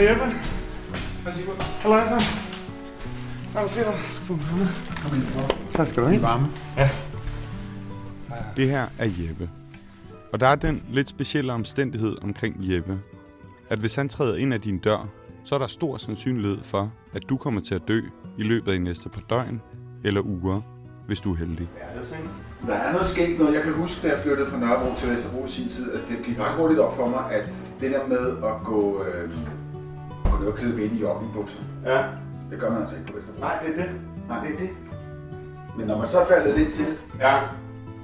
Hej Jeppe. Hej Sigurd. Hej så. Hvad er der se dig? Kom ind. Tak skal du have. varme. Ja. Det her er Jeppe. Og der er den lidt specielle omstændighed omkring Jeppe, at hvis han træder ind ad din dør, så er der stor sandsynlighed for, at du kommer til at dø i løbet af de næste par døgn eller uger, hvis du er heldig. Der er noget sket noget. Jeg kan huske, da jeg flyttede fra Nørrebro til Vesterbro i sin tid, at det gik ret hurtigt op for mig, at det der med at gå, øh, ned og købe ind i joggingbukser, Ja. det gør man altså ikke på Vesterbro. Nej, det er det. Nej. Det er det. Men når man så er faldet lidt til, Ja.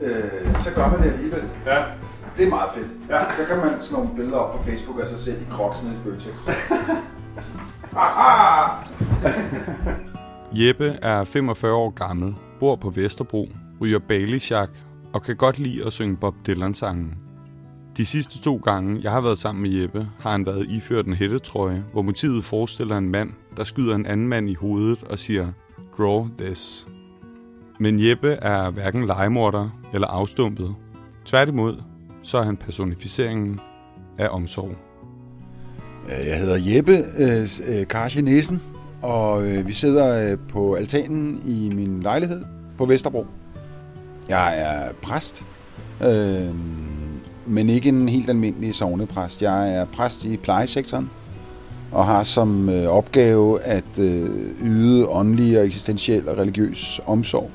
øh, så gør man det alligevel. Ja. Det er meget fedt. Ja. Så kan man sådan nogle billeder op på Facebook af sig selv i crocs nede i Føtex. Haha! Jeppe er 45 år gammel, bor på Vesterbro, ryger Baileyshack og kan godt lide at synge Bob Dylan-sangen. De sidste to gange, jeg har været sammen med Jeppe, har han været iført en hættetrøje, hvor motivet forestiller en mand, der skyder en anden mand i hovedet og siger, Draw this. Men Jeppe er hverken legemorder eller afstumpet. Tværtimod, så er han personificeringen af omsorg. Øh, jeg hedder Jeppe øh, øh Karsje Nissen, og øh, vi sidder øh, på altanen i min lejlighed på Vesterbro. Jeg er præst, øh, men ikke en helt almindelig sovnepræst. Jeg er præst i plejesektoren og har som øh, opgave at øh, yde åndelig og eksistentiel og religiøs omsorg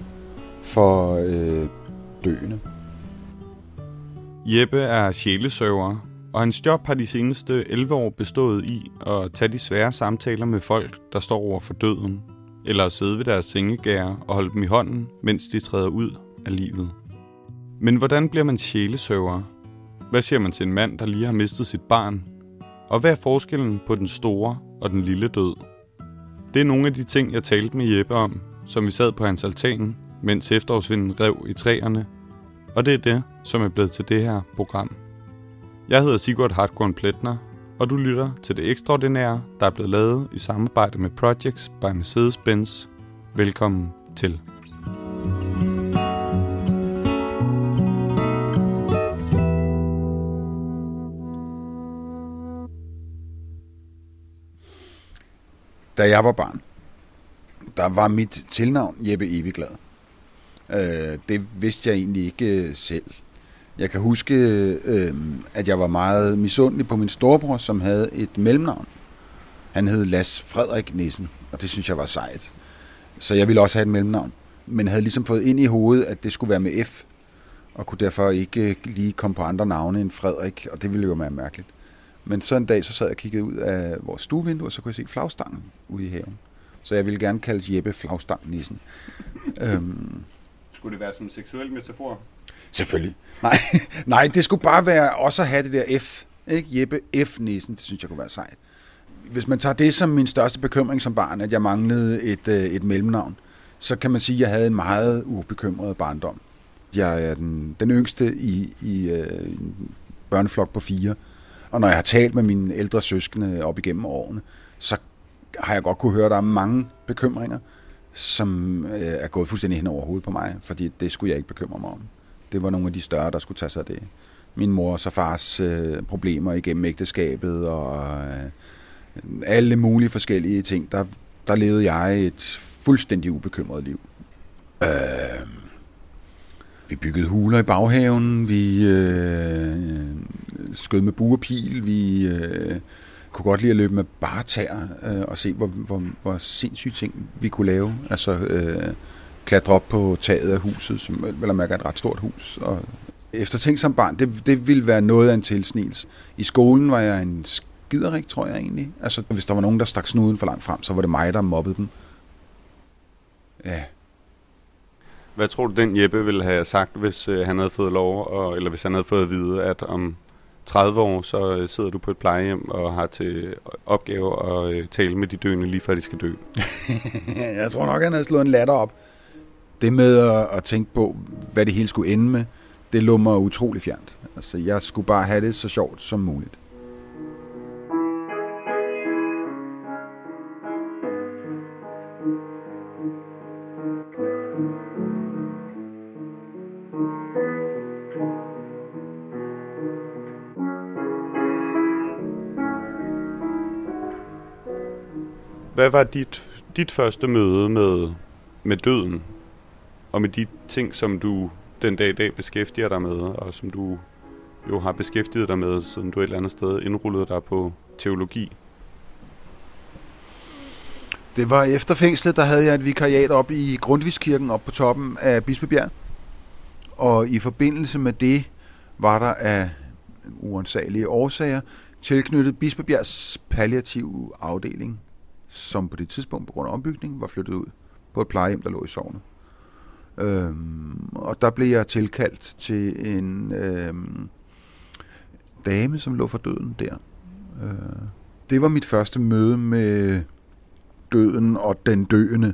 for øh, døende. Jeppe er sjælesøver, og hans job har de seneste 11 år bestået i at tage de svære samtaler med folk, der står over for døden, eller at sidde ved deres sengegære og holde dem i hånden, mens de træder ud af livet. Men hvordan bliver man sjælesøver? Hvad siger man til en mand, der lige har mistet sit barn? Og hvad er forskellen på den store og den lille død? Det er nogle af de ting, jeg talte med Jeppe om, som vi sad på hans altan, mens efterårsvinden rev i træerne og det er det, som er blevet til det her program. Jeg hedder Sigurd Hartkorn Pletner, og du lytter til det ekstraordinære, der er blevet lavet i samarbejde med Projects by Mercedes-Benz. Velkommen til. Da jeg var barn, der var mit tilnavn Jeppe Eviglad. Øh, det vidste jeg egentlig ikke øh, selv. Jeg kan huske, øh, at jeg var meget misundelig på min storebror, som havde et mellemnavn. Han hed Las Frederik Nissen, og det synes jeg var sejt. Så jeg ville også have et mellemnavn. Men havde ligesom fået ind i hovedet, at det skulle være med F, og kunne derfor ikke øh, lige komme på andre navne end Frederik, og det ville jo være mærkeligt. Men så en dag, så sad jeg og kiggede ud af vores stuevindue, og så kunne jeg se flagstangen ude i haven. Så jeg ville gerne kalde Jeppe Flagstang Nissen. øhm, Skulle det være som en seksuel metafor? Selvfølgelig. Nej, nej, det skulle bare være også at have det der F. Ikke? Jeppe F. Nissen, det synes jeg kunne være sejt. Hvis man tager det som min største bekymring som barn, at jeg manglede et, øh, et mellemnavn, så kan man sige, at jeg havde en meget ubekymret barndom. Jeg er den, den yngste i, i øh, en børneflok på fire, og når jeg har talt med mine ældre søskende op igennem årene, så har jeg godt kunne høre, at der er mange bekymringer, som øh, er gået fuldstændig hen over hovedet på mig, fordi det skulle jeg ikke bekymre mig om. Det var nogle af de større, der skulle tage sig af det. Min mors og fars øh, problemer igennem ægteskabet og øh, alle mulige forskellige ting, der, der levede jeg et fuldstændig ubekymret liv. Øh, vi byggede huler i baghaven, vi øh, skød med buerpil, vi øh, kunne godt lide at løbe med bare tær øh, og se, hvor, hvor, hvor sindssyge ting vi kunne lave. Altså øh, klatre op på taget af huset, som vel at mærke er et ret stort hus. Og efter ting som barn, det, det ville være noget af en tilsnils. I skolen var jeg en skiderik, tror jeg egentlig. Altså, hvis der var nogen, der stak snuden for langt frem, så var det mig, der mobbede dem. Ja, Hvad tror du, den Jeppe ville have sagt, hvis øh, han havde fået lov, og, eller hvis han havde fået at vide, at om 30 år, så øh, sidder du på et plejehjem og har til opgave at øh, tale med de døende lige før de skal dø? jeg tror nok, han havde slået en latter op. Det med at, at tænke på, hvad det hele skulle ende med, det lå mig utrolig fjernt. Altså, jeg skulle bare have det så sjovt som muligt. Hvad var dit, dit første møde med, med døden? Og med de ting, som du den dag i dag beskæftiger dig med, og som du jo har beskæftiget dig med, siden du et eller andet sted indrullede dig på teologi? Det var efter fængslet, der havde jeg et vikariat op i Grundtvigskirken op på toppen af Bispebjerg. Og i forbindelse med det var der af uansagelige årsager tilknyttet Bispebjergs palliative afdeling, som på det tidspunkt på grund af ombygningen var flyttet ud på et plejehjem, der lå i sovnet. Øhm, og der blev jeg tilkaldt til en øhm, dame, som lå for døden der. Øh, det var mit første møde med døden og den døende.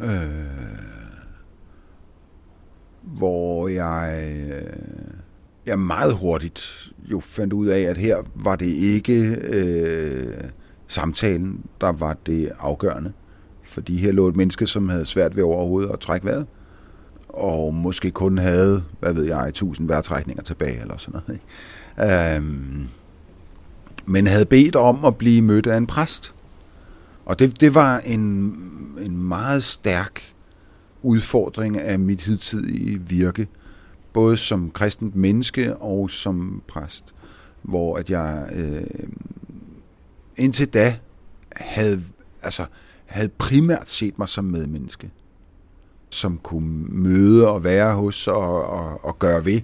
Øh, hvor jeg, øh, jeg meget hurtigt jo fandt ud af, at her var det ikke øh, samtalen, der var det afgørende. Fordi her lå et menneske, som havde svært ved overhovedet at trække vejret, og måske kun havde, hvad ved jeg, tusind vejrtrækninger tilbage, eller sådan noget. Ikke? Øhm, men havde bedt om at blive mødt af en præst. Og det, det var en, en meget stærk udfordring af mit hidtidige virke, både som kristent menneske og som præst, hvor at jeg øh, indtil da havde, altså, havde primært set mig som medmenneske, som kunne møde og være hos og, og, og gøre ved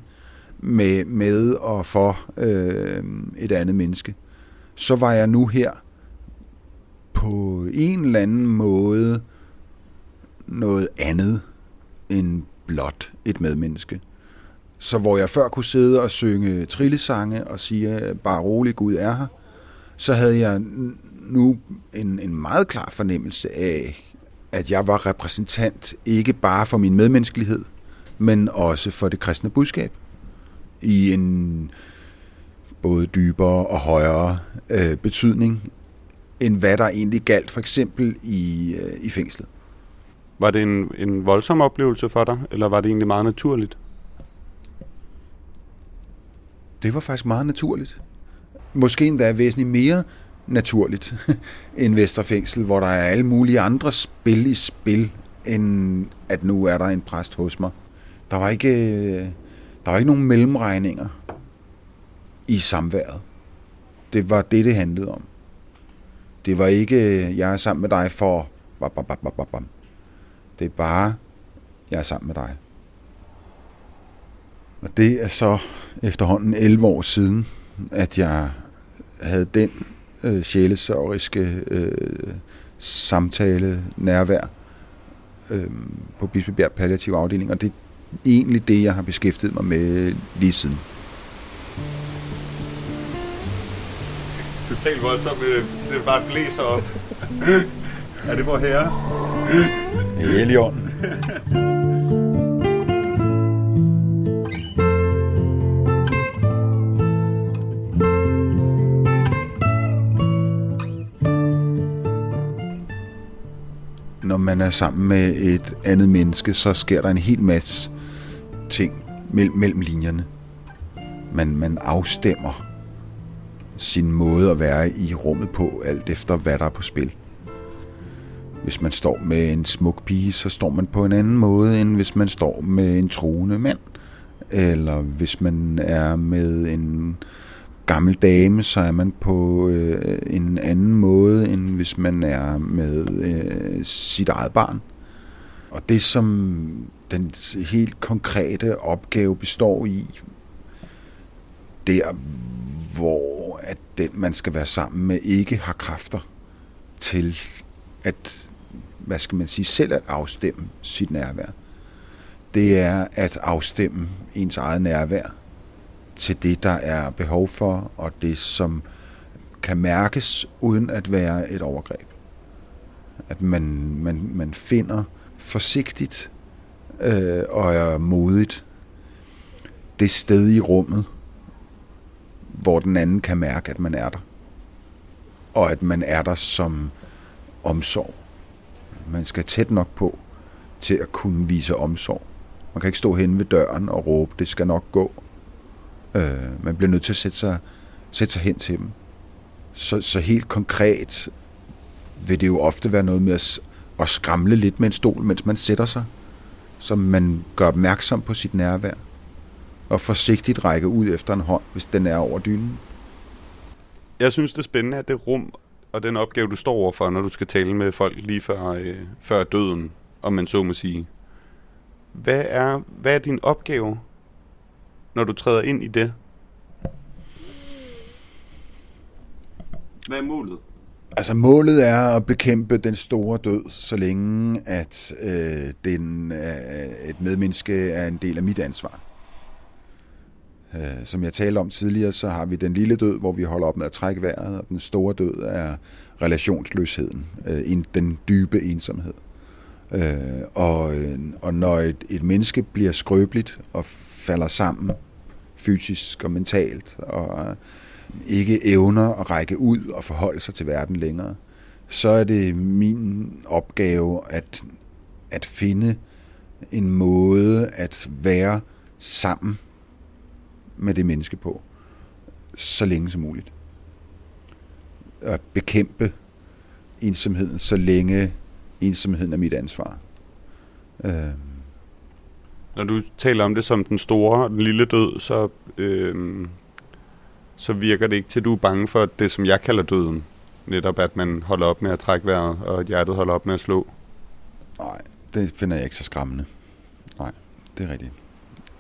med, med og for øh, et andet menneske. Så var jeg nu her på en eller anden måde noget andet end blot et medmenneske. Så hvor jeg før kunne sidde og synge trillesange og sige, bare rolig, Gud er her, så havde jeg nu en, en meget klar fornemmelse af, at jeg var repræsentant ikke bare for min medmenneskelighed, men også for det kristne budskab. I en både dybere og højere øh, betydning, end hvad der egentlig galt for eksempel i, øh, i fængslet. Var det en, en voldsom oplevelse for dig, eller var det egentlig meget naturligt? Det var faktisk meget naturligt. Måske endda væsentligt mere naturligt end Vesterfængsel, hvor der er alle mulige andre spil i spil, end at nu er der en præst hos mig. Der var ikke, øh, der var ikke nogen mellemregninger i samværet. Det var det, det handlede om. Det var ikke, øh, jeg er sammen med dig for... Det er bare, jeg er sammen med dig. Og det er så efterhånden 11 år siden, at jeg havde den øh, sjælesørgeriske øh, samtale, nærvær øh, på Bispebjerg Palliativ Afdeling, og det er egentlig det, jeg har beskæftiget mig med lige siden. Totalt voldsomt, det bare blæser op. er det vor herre? Helion. man er sammen med et andet menneske, så sker der en hel masse ting mellem, mellem linjerne. Man, man afstemmer sin måde at være i rummet på, alt efter hvad der er på spil. Hvis man står med en smuk pige, så står man på en anden måde, end hvis man står med en troende mand. Eller hvis man er med en gammel dame, så er man på øh, en anden måde, end hvis man er med øh, sit eget barn. Og det, som den helt konkrete opgave består i, der hvor at den, man skal være sammen med, ikke har kræfter til at hvad skal man sige, selv at afstemme sit nærvær. Det er at afstemme ens eget nærvær til det, der er behov for, og det, som kan mærkes uden at være et overgreb. At man, man, man finder forsigtigt øh, og er modigt det sted i rummet, hvor den anden kan mærke, at man er der. Og at man er der som omsorg. Man skal tæt nok på til at kunne vise omsorg. Man kan ikke stå hen ved døren og råbe, det skal nok gå. Øh, man bliver nødt til at sætte sig, sætte sig hen til dem. Så, så helt konkret vil det jo ofte være noget med at, at skramle lidt med en stol, mens man sætter sig, så man gør opmærksom på sit nærvær, og forsigtigt række ud efter en hånd, hvis den er over dynen. Jeg synes, det er spændende, at det rum og den opgave, du står overfor, når du skal tale med folk lige før, øh, før døden, om man så må sige. Hvad er, hvad er din opgave, når du træder ind i det? Hvad er målet? Altså målet er at bekæmpe den store død, så længe at øh, den, øh, et medmenneske er en del af mit ansvar. Øh, som jeg talte om tidligere, så har vi den lille død, hvor vi holder op med at trække vejret, og den store død er relationsløsheden, øh, den dybe ensomhed. Øh, og, øh, og når et, et menneske bliver skrøbeligt og falder sammen fysisk og mentalt, og øh, ikke evner at række ud og forholde sig til verden længere, så er det min opgave at, at finde en måde at være sammen med det menneske på, så længe som muligt. At bekæmpe ensomheden, så længe ensomheden er mit ansvar. Øh. Når du taler om det som den store og den lille død, så, øh, så virker det ikke til, at du er bange for det, som jeg kalder døden. Netop at man holder op med at trække vejret, og at hjertet holder op med at slå. Nej, det finder jeg ikke så skræmmende. Nej, det er rigtigt.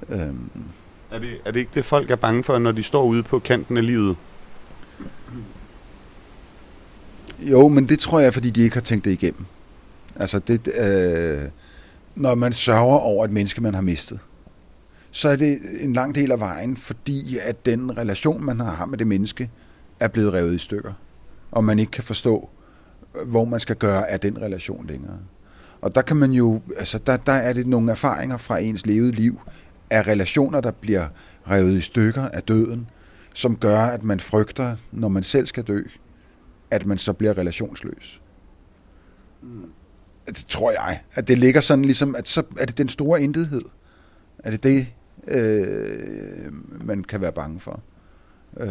Øhm. Er, det, er det ikke det, folk er bange for, når de står ude på kanten af livet? Jo, men det tror jeg, fordi de ikke har tænkt det igennem. Altså, det, øh, når man sørger over et menneske, man har mistet, så er det en lang del af vejen, fordi at den relation, man har med det menneske, er blevet revet i stykker. Og man ikke kan forstå, hvor man skal gøre af den relation længere. Og der kan man jo, altså der, der er det nogle erfaringer fra ens levede liv, af relationer, der bliver revet i stykker af døden, som gør, at man frygter, når man selv skal dø, at man så bliver relationsløs. Mm. Det tror jeg, at det ligger sådan ligesom, at så er det den store intethed. Er det det, øh, man kan være bange for. Øh.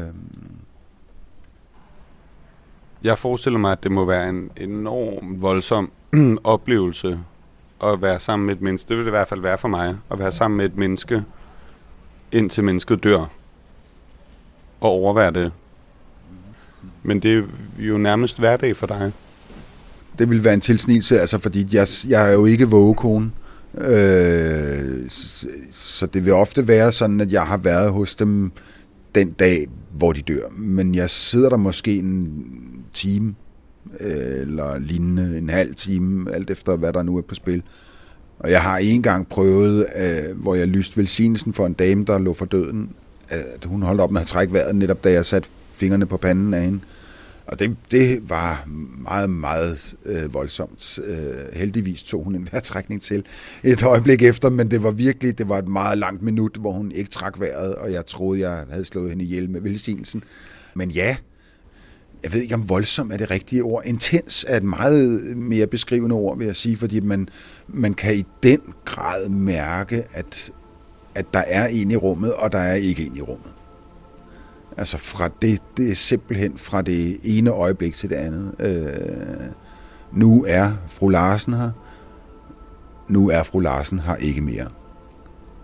Jeg forestiller mig, at det må være en enorm voldsom oplevelse at være sammen med et menneske. Det vil det i hvert fald være for mig. At være sammen med et menneske, indtil mennesket dør. Og overvære det. Men det er jo nærmest hverdag for dig. Det vil være en tilsnigelse, altså fordi jeg, jeg er jo ikke vågekone. Øh, så det vil ofte være sådan, at jeg har været hos dem den dag, hvor de dør. Men jeg sidder der måske en time øh, eller lignende, en halv time, alt efter hvad der nu er på spil. Og jeg har en gang prøvet, øh, hvor jeg lyste velsignelsen for en dame, der lå for døden, at hun holdt op med at trække vejret, netop da jeg satte fingrene på panden af hende. Og det, det var meget, meget øh, voldsomt. Øh, heldigvis tog hun en vejrtrækning til et øjeblik efter, men det var virkelig, det var et meget langt minut, hvor hun ikke trak vejret, og jeg troede, jeg havde slået hende ihjel med velsignelsen. Men ja, jeg ved ikke om voldsom er det rigtige ord. Intens er et meget mere beskrivende ord, vil jeg sige, fordi man, man kan i den grad mærke, at, at der er en i rummet, og der er ikke en i rummet. Altså fra det, det er simpelthen fra det ene øjeblik til det andet. Øh, nu er fru Larsen her. Nu er fru Larsen her ikke mere.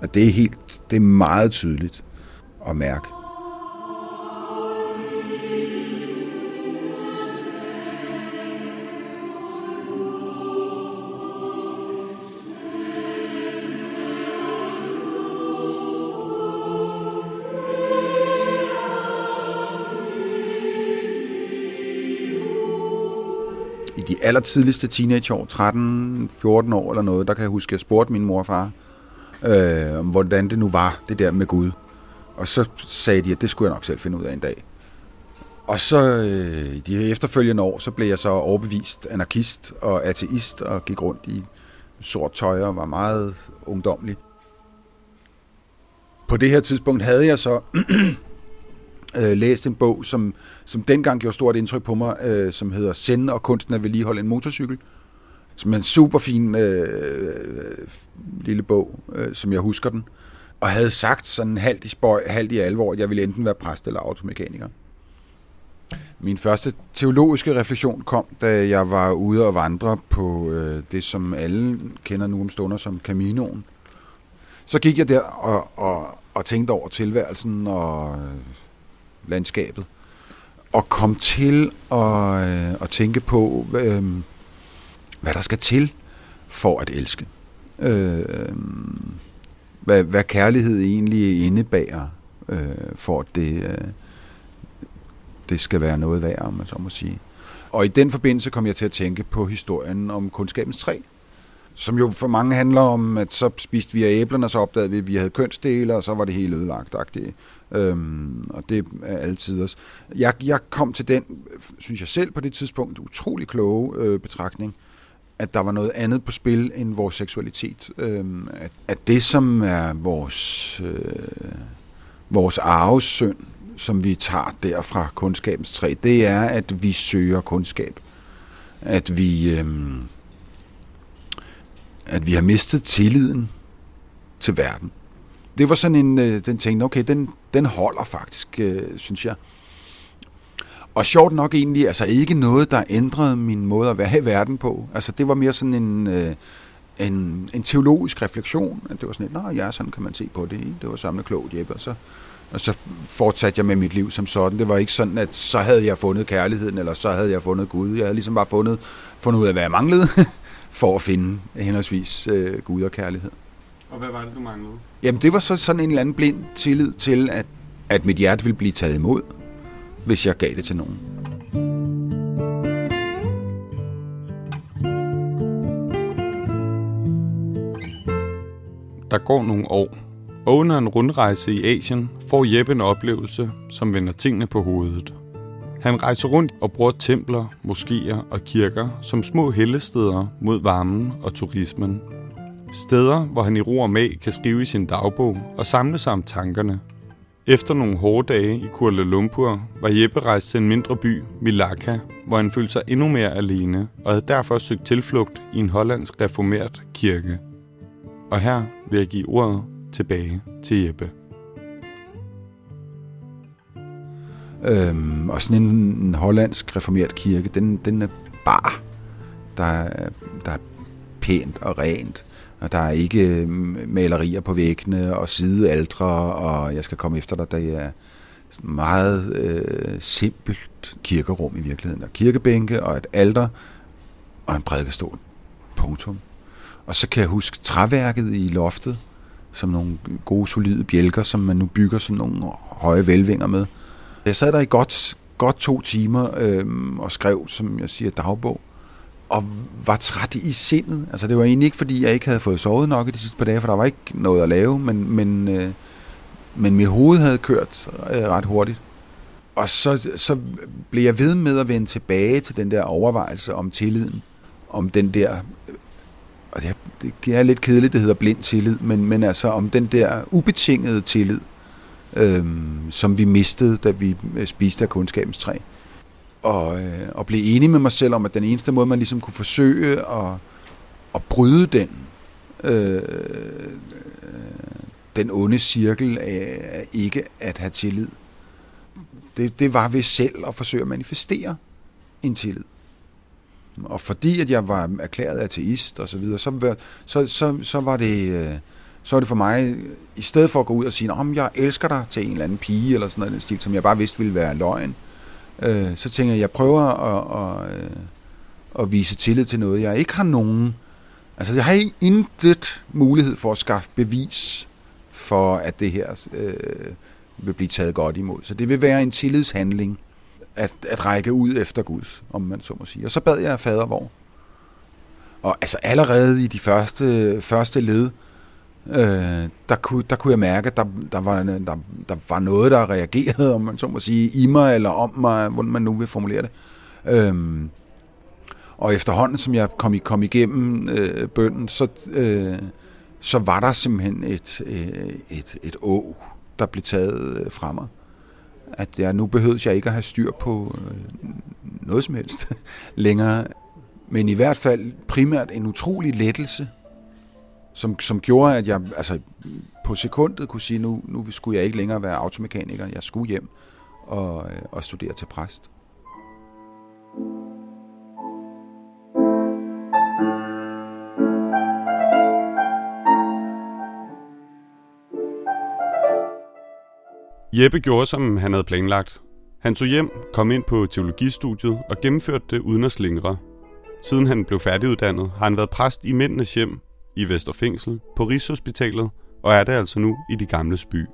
Og det er helt, det er meget tydeligt at mærke. Allertidligste teenageår, 13-14 år eller noget, der kan jeg huske, at jeg spurgte min mor og far, øh, hvordan det nu var, det der med Gud. Og så sagde de, at det skulle jeg nok selv finde ud af en dag. Og så øh, de efterfølgende år, så blev jeg så overbevist anarkist og ateist og gik rundt i sort tøj og var meget ungdomlig. På det her tidspunkt havde jeg så øh, læst en bog, som, som dengang gjorde stort indtryk på mig, øh, som hedder Send og kunsten at vedligeholde en motorcykel. Som er en super fin øh, øh, lille bog, øh, som jeg husker den. Og havde sagt sådan halvt i spøj, halvt i alvor, at jeg ville enten være præst eller automekaniker. Min første teologiske refleksion kom, da jeg var ude og vandre på øh, det, som alle kender nu om stunder som Caminoen. Så gik jeg der og, og, og tænkte over tilværelsen og landskabet. Og kom til at, øh, at tænke på, øh, hvad der skal til for at elske. Øh, hvad, hvad kærlighed egentlig indebærer, øh, for at det, øh, det skal være noget værd, om man så må sige. Og i den forbindelse kom jeg til at tænke på historien om kundskabens træ, som jo for mange handler om, at så spiste vi af æblerne, og så opdagede vi, at vi havde kønsdele, og så var det helt ødelagt. Øhm, og det er altid også. Jeg, jeg kom til den, synes jeg selv på det tidspunkt, utrolig kloge øh, betragtning, at der var noget andet på spil end vores seksualitet. Øhm, at, at det, som er vores, øh, vores arvesynd, som vi tager der fra kundskabens træ, det er, at vi søger kundskab. At vi, øh, at vi har mistet tilliden til verden. Det var sådan en, øh, den tænkte, okay, den, den holder faktisk, øh, synes jeg. Og sjovt nok egentlig, altså ikke noget, der ændrede min måde at være i verden på. Altså det var mere sådan en, øh, en, en teologisk refleksion. Det var sådan et, nej ja, sådan kan man se på det. Det var samlet klogt, Jeppe. Og så, og så fortsatte jeg med mit liv som sådan. Det var ikke sådan, at så havde jeg fundet kærligheden, eller så havde jeg fundet Gud. Jeg havde ligesom bare fundet, fundet ud af, hvad jeg manglede, for at finde henholdsvis øh, Gud og kærlighed. Og hvad var det, du manglede? Jamen det var så sådan en eller anden blind tillid til, at, at mit hjerte ville blive taget imod hvis jeg gav det til nogen. Der går nogle år, og under en rundrejse i Asien får Jeppe en oplevelse, som vender tingene på hovedet. Han rejser rundt og bruger templer, moskéer og kirker som små hellesteder mod varmen og turismen. Steder, hvor han i ro og mag kan skrive i sin dagbog og samle sig om tankerne, efter nogle hårde dage i Kuala Lumpur var Jeppe rejst til en mindre by, Milaka, hvor han følte sig endnu mere alene og havde derfor søgt tilflugt i en hollandsk reformert kirke. Og her vil jeg give ordet tilbage til Jeppe. Øhm, og sådan en, en hollandsk reformert kirke, den, den er bar. Der er, der er pænt og rent. Og der er ikke øh, malerier på væggene og sidealdre, og jeg skal komme efter dig, der er meget øh, simpelt kirkerum i virkeligheden. Der kirkebænke og et alter og en prædikestol. Punktum. Og så kan jeg huske træværket i loftet, som nogle gode, solide bjælker, som man nu bygger sådan nogle høje velvinger med. Jeg sad der i godt, godt to timer øh, og skrev, som jeg siger, dagbog og var træt i sindet. Altså det var egentlig ikke, fordi jeg ikke havde fået sovet nok i de sidste par dage, for der var ikke noget at lave, men, men, øh, men mit hoved havde kørt øh, ret hurtigt. Og så, så blev jeg ved med at vende tilbage til den der overvejelse om tilliden, om den der, og det er, det er lidt kedeligt, det hedder blind tillid, men, men altså om den der ubetingede tillid, øh, som vi mistede, da vi øh, spiste af kundskabens træ og, øh, og blive enig med mig selv om, at den eneste måde, man ligesom kunne forsøge at, at bryde den, øh, øh den onde cirkel af ikke at have tillid, det, det var ved selv at forsøge at manifestere en tillid. Og fordi at jeg var erklæret ateist og så videre, så, så, så, så var det... Øh, så var det for mig, i stedet for at gå ud og sige, om jeg elsker dig til en eller anden pige, eller sådan noget, stil, som jeg bare vidste ville være løgn, øh, øh, så tænker jeg, jeg prøver at, at, øh, at vise tillid til noget, jeg ikke har nogen. Altså, jeg har intet mulighed for at skaffe bevis for, at det her øh, vil blive taget godt imod. Så det vil være en tillidshandling at, at række ud efter Gud, om man så må sige. Og så bad jeg fader hvor. Og altså allerede i de første, første led, øh, der, kunne, der kunne jeg mærke, at der, der, var, der, der var noget, der reagerede, om man så må sige, i mig eller om mig, hvordan man nu vil formulere det. Øh, og efterhånden, som jeg kom, kom igennem øh, bønden, så, øh, så var der simpelthen et, øh, et, et å, der blev taget øh, fra mig. At jeg nu behøvede jeg ikke at have styr på øh, noget som helst længere. Men i hvert fald primært en utrolig lettelse som, som gjorde, at jeg altså, på sekundet kunne sige, nu, nu skulle jeg ikke længere være automekaniker, jeg skulle hjem og, øh, og studere til præst. Jeppe gjorde, som han havde planlagt. Han tog hjem, kom ind på teologistudiet og gennemførte det uden at slingre. Siden han blev færdiguddannet, har han været præst i mændenes hjem i Vesterfængsel, på Rigshospitalet og er det altså nu i de gamle by.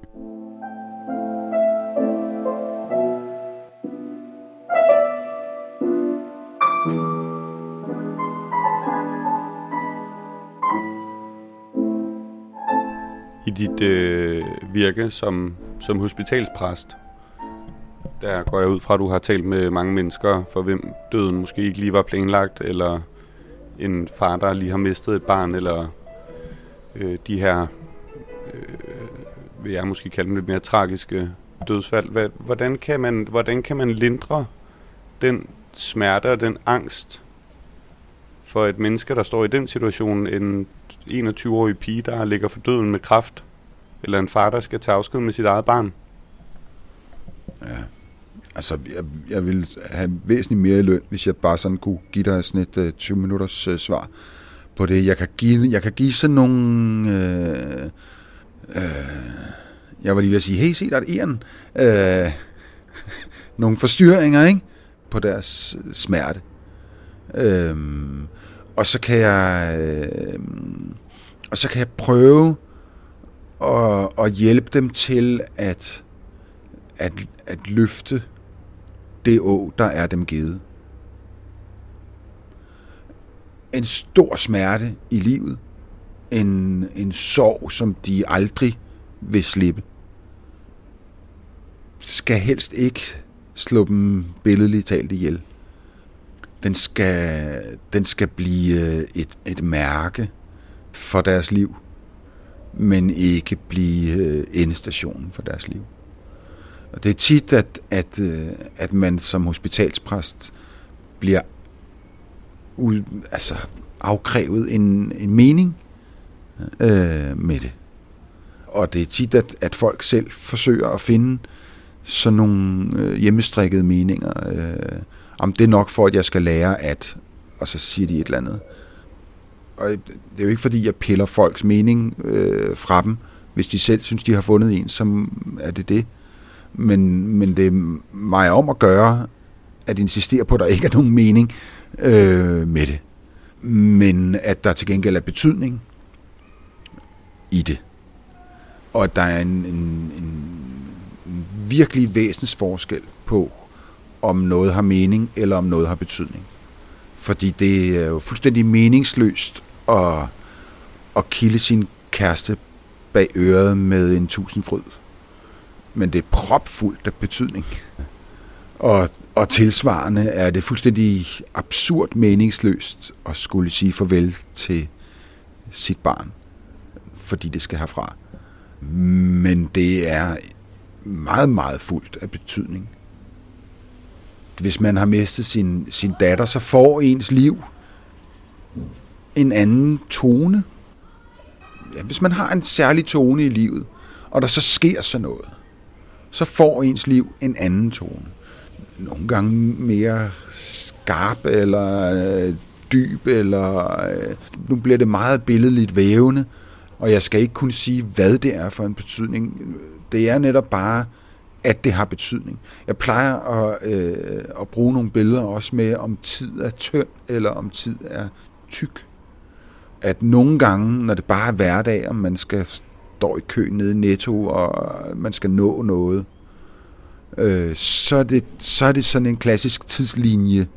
I dit øh, virke som, som hospitalspræst, der går jeg ud fra, at du har talt med mange mennesker, for hvem døden måske ikke lige var planlagt, eller en far, der lige har mistet et barn, eller øh, de her, øh, vil jeg måske kalde dem lidt mere tragiske dødsfald. Hvordan kan man, hvordan kan man lindre den smerte og den angst for et menneske, der står i den situation, en 21-årig pige, der ligger for døden med kraft, eller en far, der skal tage afsked med sit eget barn? Ja, altså jeg, jeg ville have væsentligt mere i løn, hvis jeg bare sådan kunne give dig sådan et øh, uh, 20 minutters uh, svar på det. Jeg kan give, jeg kan give sådan nogle... Øh, øh, jeg var lige ved at sige, hey, se, der er et æren. Øh, nogle forstyrringer, ikke? På deres øh, smerte. Øh, og så kan jeg... Øh, og så kan jeg prøve at, at hjælpe dem til at, at, at løfte det å, der er dem givet. En stor smerte i livet. En, en sorg, som de aldrig vil slippe. Skal helst ikke slå dem billedligt talt ihjel. Den skal, den skal blive øh, et, et mærke for deres liv, men ikke blive øh, endestationen for deres liv. Og det er tit, at, at, øh, at man som hospitalspræst bliver ud, altså afkrævet en, en mening øh, med det. Og det er tit, at, at folk selv forsøger at finde sådan nogle øh, hjemmestrikkede meninger. Øh, om det er nok for, at jeg skal lære at, og så siger de et eller andet. Og det er jo ikke fordi, jeg piller folks mening øh, fra dem. Hvis de selv synes, de har fundet en, så er det det men, men det er mig om at gøre, at insistere på, at der ikke er nogen mening øh, med det. Men at der til gengæld er betydning i det. Og at der er en, en, en virkelig væsensforskel på, om noget har mening, eller om noget har betydning. Fordi det er jo fuldstændig meningsløst at, at kilde sin kæreste bag øret med en tusindfryd men det er propfuldt af betydning. Og, og tilsvarende er det fuldstændig absurd meningsløst at skulle sige farvel til sit barn, fordi det skal herfra. Men det er meget, meget fuldt af betydning. Hvis man har mistet sin, sin datter, så får ens liv en anden tone. Ja, hvis man har en særlig tone i livet, og der så sker så noget, så får ens liv en anden tone. Nogle gange mere skarp eller øh, dyb, eller øh, nu bliver det meget billedligt vævende, og jeg skal ikke kunne sige, hvad det er for en betydning. Det er netop bare, at det har betydning. Jeg plejer at, øh, at bruge nogle billeder også med, om tid er tynd, eller om tid er tyk. At nogle gange, når det bare er hverdag, og man skal står i kø nede i Netto, og man skal nå noget, øh, så, er det, så er det sådan en klassisk tidslinje,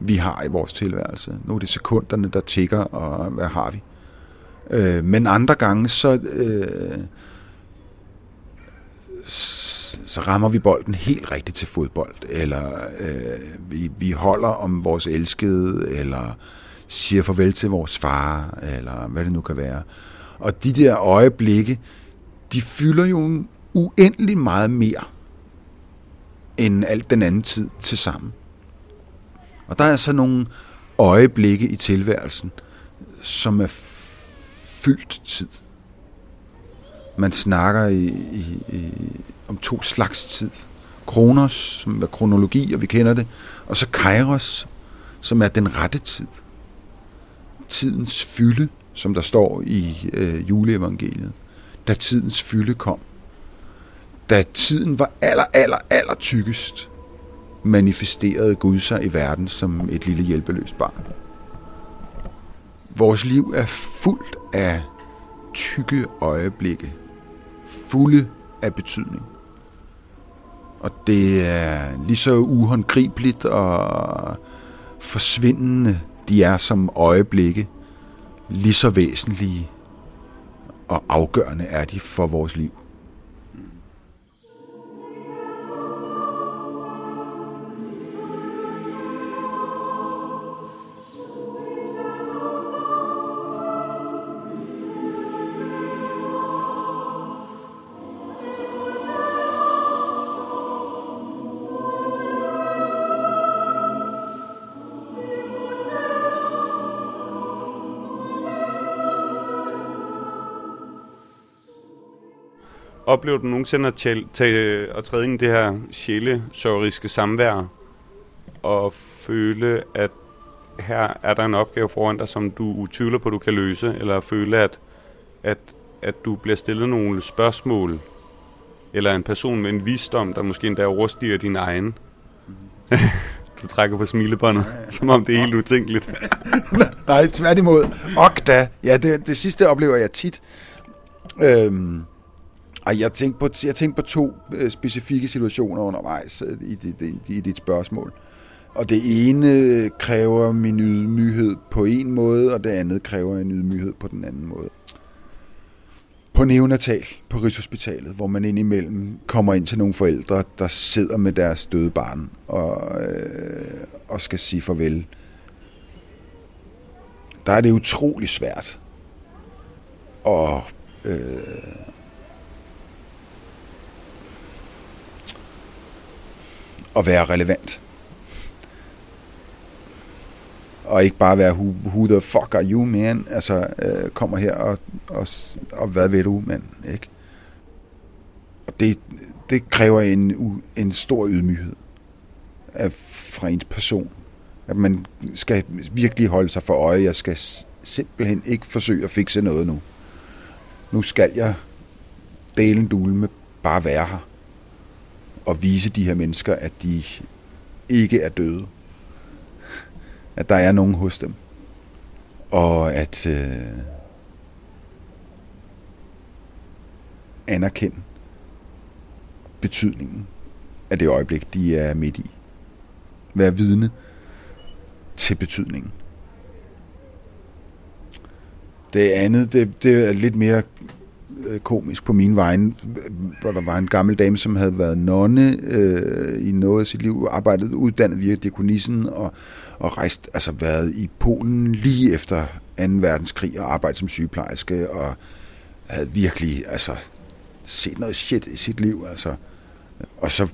vi har i vores tilværelse. Nu er det sekunderne, der tigger, og hvad har vi? Øh, men andre gange, så, øh, så rammer vi bolden helt rigtigt til fodbold, eller øh, vi, vi holder om vores elskede, eller siger farvel til vores far, eller hvad det nu kan være. Og de der øjeblikke, de fylder jo uendelig meget mere end alt den anden tid til sammen. Og der er så nogle øjeblikke i tilværelsen, som er fyldt tid. Man snakker i, i, i, om to slags tid. Kronos, som er kronologi, og vi kender det, og så Kairos, som er den rette tid. Tidens fylde, som der står i øh, juleevangeliet, da tidens fylde kom. da tiden var aller, aller, aller tykkest, manifesterede Gud sig i verden som et lille hjælpeløst barn. Vores liv er fuldt af tykke øjeblikke, fulde af betydning. Og det er lige så uhåndgribeligt og forsvindende de er som øjeblikke, lige så væsentlige og afgørende er de for vores liv. Oplever du nogensinde at, tæl, tage, at træde ind i det her sjælesørgeriske samvær og føle, at her er der en opgave foran dig, som du tvivler på, du kan løse, eller føle, at, at, at du bliver stillet nogle spørgsmål, eller en person med en visdom, der måske endda overstiger din egen? du trækker på smilebåndet, ja, ja. som om det er helt utænkeligt. Nej, tværtimod. Ok da. Ja, det, det sidste oplever jeg tit. Øhm, ej, jeg tænkte på, jeg tænkte på to øh, specifikke situationer undervejs øh, i, dit, i dit spørgsmål. Og det ene øh, kræver min ydmyghed på en måde, og det andet kræver en ydmyghed på den anden måde. På neonatal på Rigshospitalet, hvor man indimellem kommer ind til nogle forældre, der sidder med deres døde barn og, øh, og skal sige farvel. Der er det utrolig svært at øh, at være relevant. Og ikke bare være, who, who the fuck are you, man? Altså, øh, kommer her og, og, og hvad ved du, mand? Ikke? Og det, det kræver en, en stor ydmyghed af, fra ens person. At man skal virkelig holde sig for øje. Jeg skal simpelthen ikke forsøge at fikse noget nu. Nu skal jeg dele en dule med bare være her at vise de her mennesker, at de ikke er døde. At der er nogen hos dem. Og at øh, anerkende betydningen af det øjeblik, de er midt i. Være vidne til betydningen. Det andet, det, det er lidt mere Øh, komisk på min vegne, hvor der var en gammel dame, som havde været nonne øh, i noget af sit liv, arbejdet uddannet via dekonissen og, og rejst, altså været i Polen lige efter 2. verdenskrig og arbejdet som sygeplejerske og havde virkelig altså set noget shit i sit liv. Altså. Og så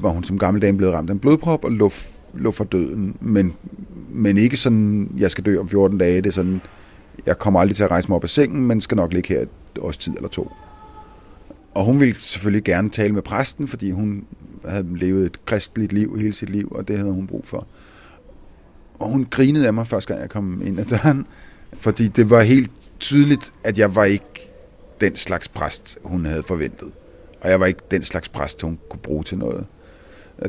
var hun som gammel dame blevet ramt af en blodprop og lå, lå for døden, men, men ikke sådan, jeg skal dø om 14 dage, det er sådan, jeg kommer aldrig til at rejse mig op af sengen, men skal nok ligge her års tid eller to. Og hun ville selvfølgelig gerne tale med præsten, fordi hun havde levet et kristligt liv hele sit liv, og det havde hun brug for. Og hun grinede af mig første gang, jeg kom ind ad døren, fordi det var helt tydeligt, at jeg var ikke den slags præst, hun havde forventet. Og jeg var ikke den slags præst, hun kunne bruge til noget.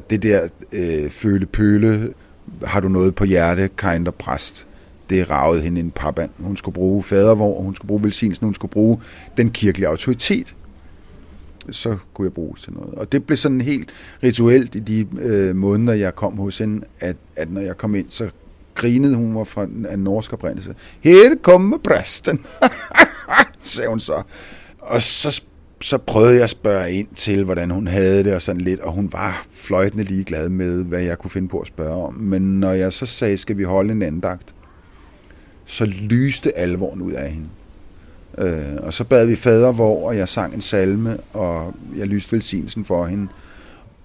Det der øh, føle-pøle, har du noget på hjerte, kind præst, det ragede hende en parband. Hun skulle bruge fadervor, hun skulle bruge velsignelsen, hun skulle bruge den kirkelige autoritet. Så kunne jeg bruges til noget. Og det blev sådan helt rituelt i de øh, måneder, jeg kom hos hende, at, at når jeg kom ind, så grinede hun var fra en norsk oprindelse. Her kommer præsten, sagde hun så. Og så, så prøvede jeg at spørge ind til, hvordan hun havde det og sådan lidt, og hun var fløjtende ligeglad med, hvad jeg kunne finde på at spørge om. Men når jeg så sagde, skal vi holde en andagt, så lyste alvoren ud af hende. Øh, og så bad vi fader hvor, og jeg sang en salme, og jeg lyste velsignelsen for hende,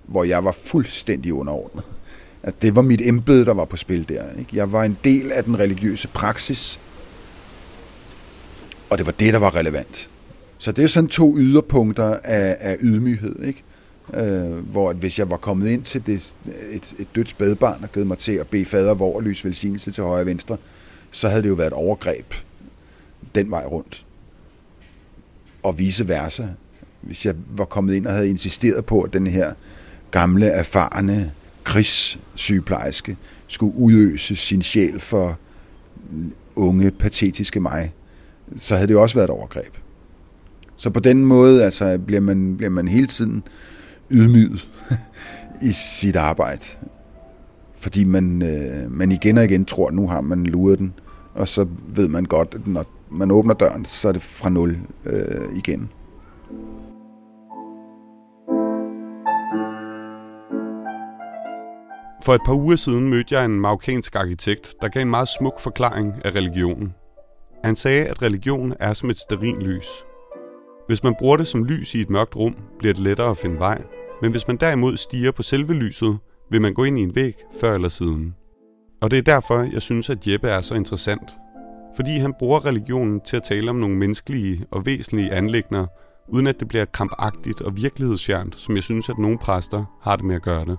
hvor jeg var fuldstændig underordnet. At det var mit embede, der var på spil der. Ikke? Jeg var en del af den religiøse praksis, og det var det, der var relevant. Så det er sådan to yderpunkter af, af ydmyghed, ikke? Øh, hvor at hvis jeg var kommet ind til det, et, et dødt spædbarn og givet mig til at bede fader hvor og lyse velsignelse til højre og venstre, øh, så havde det jo været et overgreb den vej rundt. Og vice versa. hvis jeg var kommet ind og havde insisteret på, at den her gamle, erfarne krigssygeplejerske skulle udøse sin sjæl for unge, patetiske mig, så havde det jo også været et overgreb. Så på den måde altså, bliver, man, bliver man hele tiden ydmyget i sit arbejde. Fordi man, øh, man igen og igen tror, at nu har man luret den, og så ved man godt, at når man åbner døren, så er det fra nul øh, igen. For et par uger siden mødte jeg en marokkansk arkitekt, der gav en meget smuk forklaring af religionen. Han sagde, at religion er som et lys. Hvis man bruger det som lys i et mørkt rum, bliver det lettere at finde vej, men hvis man derimod stiger på selve lyset, vil man gå ind i en væg før eller siden. Og det er derfor, jeg synes, at Jeppe er så interessant. Fordi han bruger religionen til at tale om nogle menneskelige og væsentlige anlægner, uden at det bliver krampagtigt og virkelighedsfjernt, som jeg synes, at nogle præster har det med at gøre det.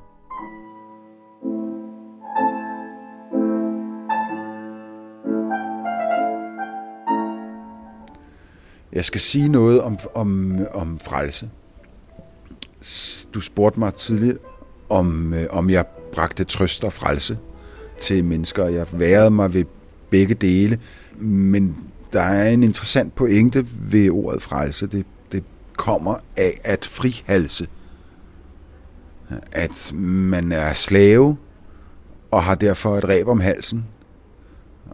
Jeg skal sige noget om, om, om frelse. Du spurgte mig tidligere, om, øh, om jeg bragte trøst og frelse til mennesker. Jeg værede mig ved begge dele, men der er en interessant pointe ved ordet frelse. Det, det kommer af at frihalse. At man er slave og har derfor et ræb om halsen.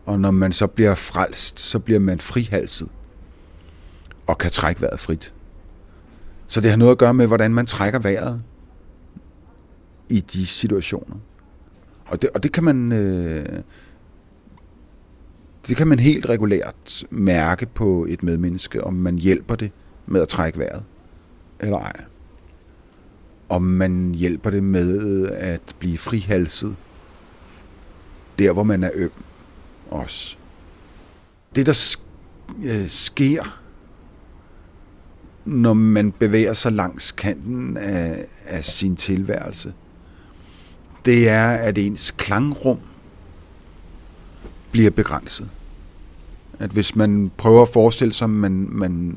Og når man så bliver frelst, så bliver man frihalset og kan trække vejret frit. Så det har noget at gøre med, hvordan man trækker vejret i de situationer. Og det, og det kan man øh, det kan man helt regulært mærke på et medmenneske, om man hjælper det med at trække vejret eller ej. Om man hjælper det med øh, at blive frihalset der, hvor man er øm også. Det, der øh, sker, når man bevæger sig langs kanten af, af sin tilværelse, det er, at ens klangrum bliver begrænset. At hvis man prøver at forestille sig, at man, man,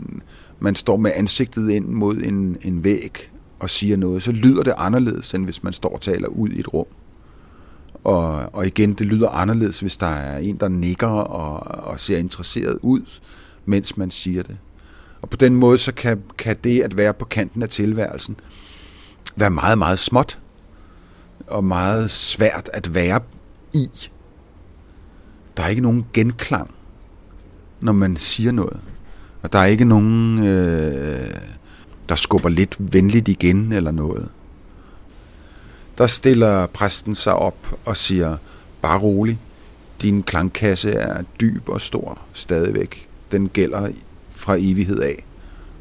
man står med ansigtet ind mod en, en væg og siger noget, så lyder det anderledes, end hvis man står og taler ud i et rum. Og, og igen, det lyder anderledes, hvis der er en, der nikker og, og ser interesseret ud, mens man siger det. Og på den måde, så kan, kan det at være på kanten af tilværelsen være meget, meget småt og meget svært at være i. Der er ikke nogen genklang, når man siger noget. Og der er ikke nogen, øh, der skubber lidt venligt igen eller noget. Der stiller præsten sig op og siger, bare rolig, din klangkasse er dyb og stor stadigvæk. Den gælder fra evighed af,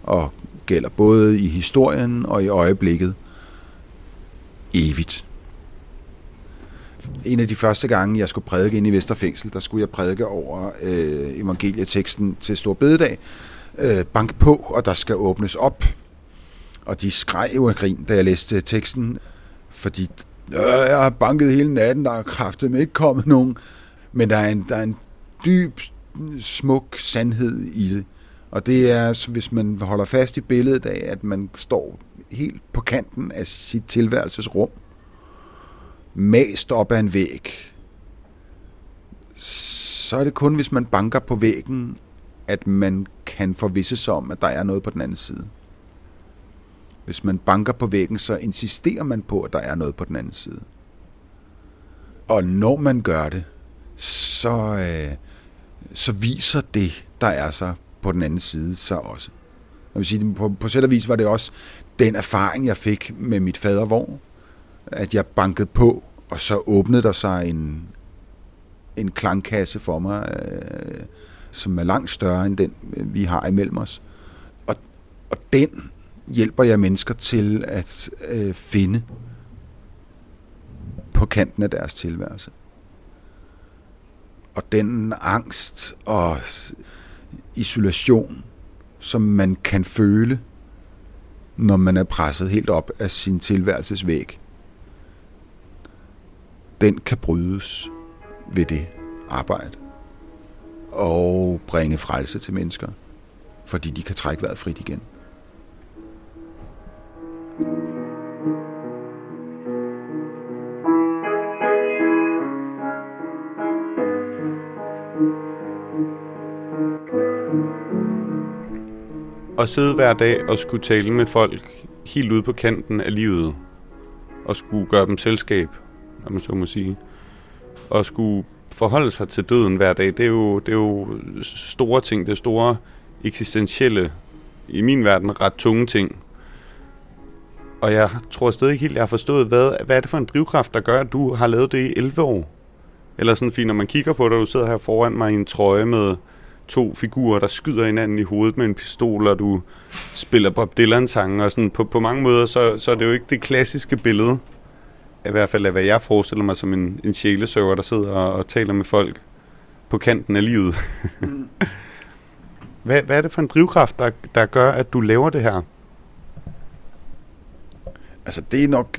og gælder både i historien og i øjeblikket evigt en af de første gange, jeg skulle prædike ind i Vesterfængsel, der skulle jeg prædike over øh, evangelieteksten til Stor Bededag. Øh, bank på, og der skal åbnes op. Og de skreg jo af grin, da jeg læste teksten, fordi øh, jeg har banket hele natten, der er kraftet med ikke kommet nogen. Men der er en, der er en dyb, smuk sandhed i det. Og det er, hvis man holder fast i billedet af, at man står helt på kanten af sit tilværelsesrum, mast op ad en væg, så er det kun, hvis man banker på væggen, at man kan forvisse sig om, at der er noget på den anden side. Hvis man banker på væggen, så insisterer man på, at der er noget på den anden side. Og når man gør det, så, øh, så viser det, der er så på den anden side, så også. Jeg vil sige, på, på sæt og vis var det også den erfaring, jeg fik med mit fadervogn, at jeg bankede på, og så åbnede der sig en, en klangkasse for mig, øh, som er langt større end den, øh, vi har imellem os. Og, og den hjælper jeg mennesker til at øh, finde på kanten af deres tilværelse. Og den angst og isolation, som man kan føle, når man er presset helt op af sin tilværelses væg, den kan brydes ved det arbejde og bringe frelse til mennesker, fordi de kan trække vejret frit igen. At sidde hver dag og skulle tale med folk helt ude på kanten af livet, og skulle gøre dem selskab, om man så må sige, og skulle forholde sig til døden hver dag, det er jo, det er jo store ting, det er store eksistentielle, i min verden ret tunge ting. Og jeg tror stadig ikke helt, jeg har forstået, hvad, hvad er det for en drivkraft, der gør, at du har lavet det i 11 år? Eller sådan fint, når man kigger på dig, du sidder her foran mig i en trøje med to figurer, der skyder hinanden i hovedet med en pistol, og du spiller Bob Dylan-sange, og sådan på, på mange måder, så, så er det jo ikke det klassiske billede, i hvert fald af hvad jeg forestiller mig som en, en sjælesøver, der sidder og, og taler med folk på kanten af livet. Mm. hvad, hvad er det for en drivkraft, der, der gør, at du laver det her? Altså, det er nok...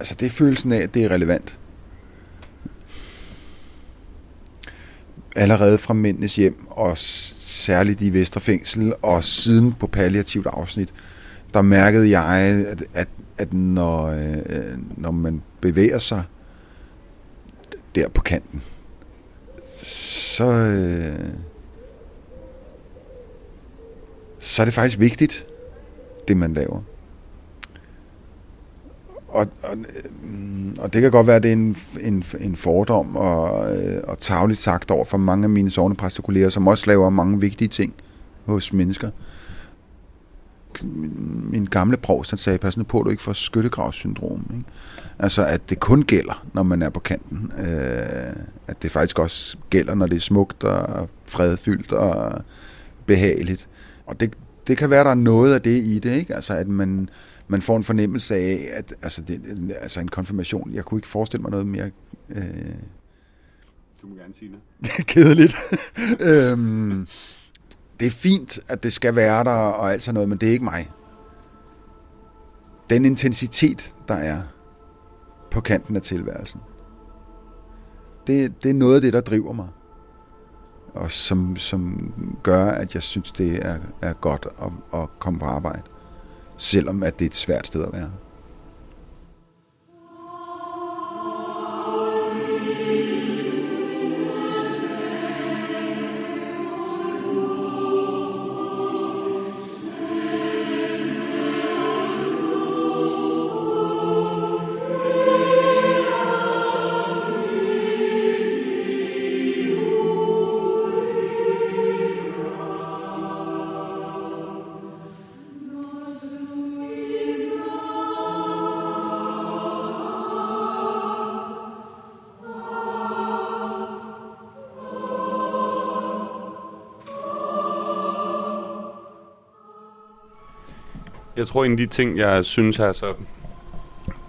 Altså, det er følelsen af, at det er relevant. allerede fra mændenes hjem, og særligt i Vesterfængsel, og siden på palliativt afsnit, der mærkede jeg, at, at, at når, øh, når man bevæger sig der på kanten, så, øh, så er det faktisk vigtigt, det man laver. Og, og, øh, og det kan godt være, at det er en, en, en fordom og, øh, og tavligt sagt over for mange af mine sovnepræstekolleger, som også laver mange vigtige ting hos mennesker. Min gamle provst, han sagde, pas nu på, at du ikke får skyttegravssyndrom. Ikke? Altså, at det kun gælder, når man er på kanten. Øh, at det faktisk også gælder, når det er smukt og fredfyldt og behageligt. Og det, det kan være, der er noget af det i det, ikke? Altså, at man, man får en fornemmelse af, at altså, det, altså en konfirmation, jeg kunne ikke forestille mig noget mere... Øh, du må gerne sige det. kedeligt. øhm, det er fint, at det skal være der og alt sådan noget, men det er ikke mig. Den intensitet, der er på kanten af tilværelsen, det, det er noget af det, der driver mig. Og som, som gør, at jeg synes, det er, er godt at, at komme på arbejde selvom at det er et svært sted at være. Jeg tror, en af de ting, jeg synes er så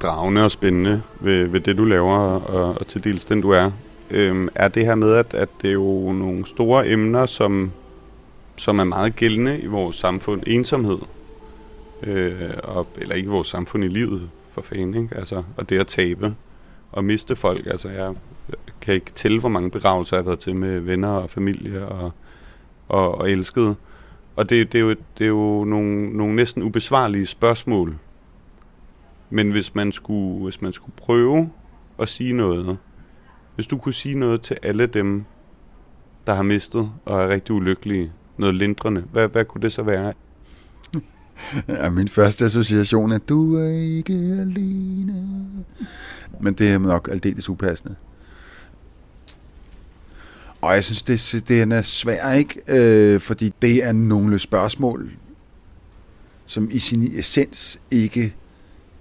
dragende og spændende ved, ved det, du laver, og, og til dels den, du er, øhm, er det her med, at, at det er jo nogle store emner, som, som er meget gældende i vores samfund. Ensomhed. Øh, og, eller ikke i vores samfund i livet, for fanden, ikke? Altså, og det at tabe og miste folk. Altså, jeg kan ikke tælle, hvor mange begravelser jeg har været til med venner og familie og, og, og elskede. Og det, det, er jo, det er jo nogle, nogle næsten ubesvarlige spørgsmål. Men hvis man, skulle, hvis man skulle prøve at sige noget, hvis du kunne sige noget til alle dem, der har mistet og er rigtig ulykkelige, noget lindrende, hvad, hvad kunne det så være? Ja, min første association er, du er ikke alene. Men det er nok aldeles upassende. Og jeg synes, det, det er svær, ikke? Øh, fordi det er nogle spørgsmål, som i sin essens ikke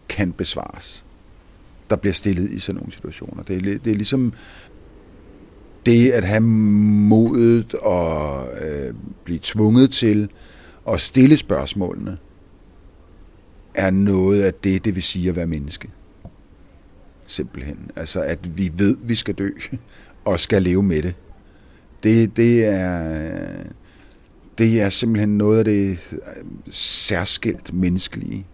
kan besvares, der bliver stillet i sådan nogle situationer. Det er, det er ligesom det at have modet og øh, blive tvunget til at stille spørgsmålene, er noget af det, det vil sige at være menneske. Simpelthen. Altså, at vi ved, at vi skal dø, og skal leve med det det, det er det er simpelthen noget af det øh, særskilt menneskelige.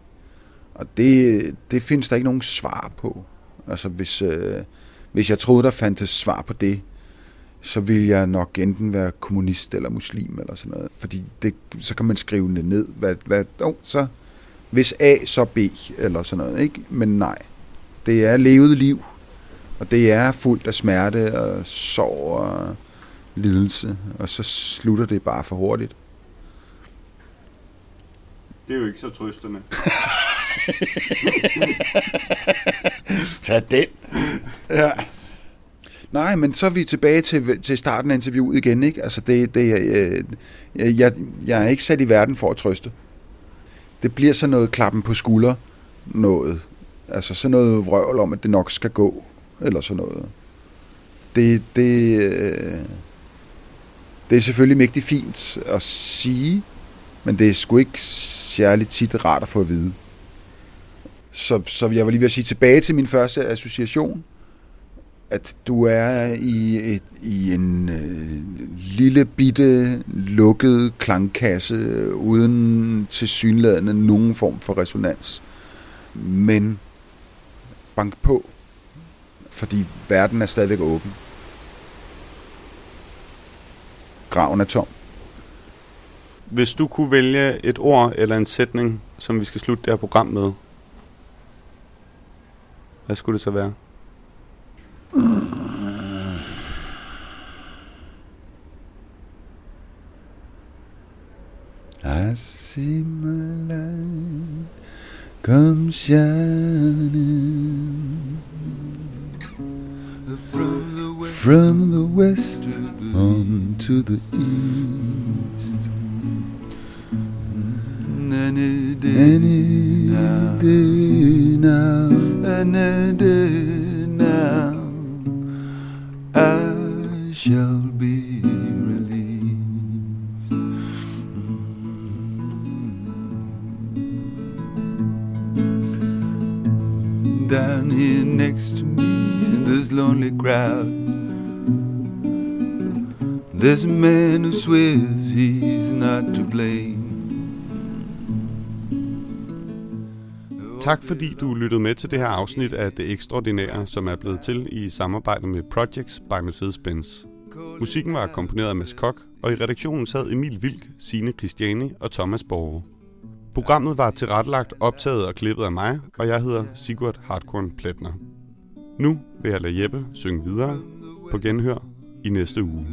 Og det, det findes der ikke nogen svar på. Altså hvis, øh, hvis jeg troede, der fandtes svar på det, så ville jeg nok enten være kommunist eller muslim eller sådan noget. Fordi det, så kan man skrive det ned. Hvad, hvad, oh, så, Hvis A, så B, eller sådan noget, ikke? Men nej. Det er levet liv, og det er fuldt af smerte og sorg og lidelse, og så slutter det bare for hurtigt. Det er jo ikke så trøstende. Tag den. Ja. Nej, men så er vi tilbage til, til starten af interviewet igen, ikke? Altså, det, det, øh, jeg, jeg er ikke sat i verden for at trøste. Det bliver så noget klappen på skulder noget. Altså sådan noget vrøvl om, at det nok skal gå, eller sådan noget. Det, det, øh, det er selvfølgelig mægtig fint at sige, men det er sgu ikke særligt tit rart at få at vide. Så, så jeg var lige ved at sige tilbage til min første association, at du er i, et, i en øh, lille bitte lukket klangkasse uden tilsyneladende nogen form for resonans. Men bank på, fordi verden er stadigvæk åben. Graven er tom. Hvis du kunne vælge et ord eller en sætning, som vi skal slutte det her program med, hvad skulle det så være? I see my light come shining from the west on to the east. Any day, any day now, any day now, I shall be released. Down here next to me in this lonely crowd, there's a man who swears he's not to blame. Tak fordi du lyttede med til det her afsnit af Det Ekstraordinære, som er blevet til i samarbejde med Projects by Mercedes-Benz. Musikken var komponeret af Mads Kok, og i redaktionen sad Emil Vilk, Sine Christiani og Thomas Borge. Programmet var tilrettelagt, optaget og klippet af mig, og jeg hedder Sigurd Hardkorn Pletner. Nu vil jeg lade Jeppe synge videre på genhør i næste uge.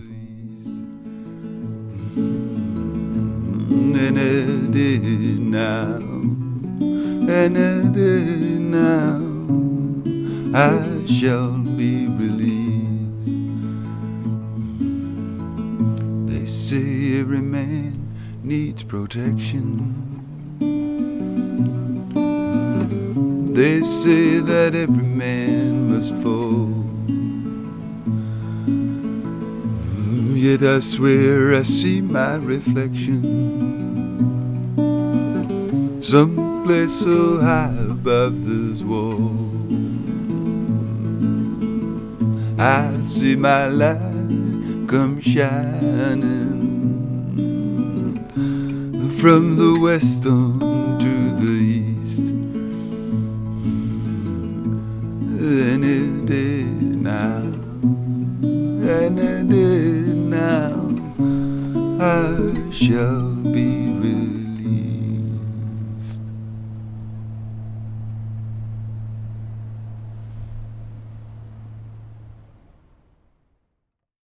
Any day now, any day now, I shall be released. They say every man needs protection. They say that every man must fall. Yet I swear I see my reflection. Someplace so high above this wall. I see my light come shining From the west on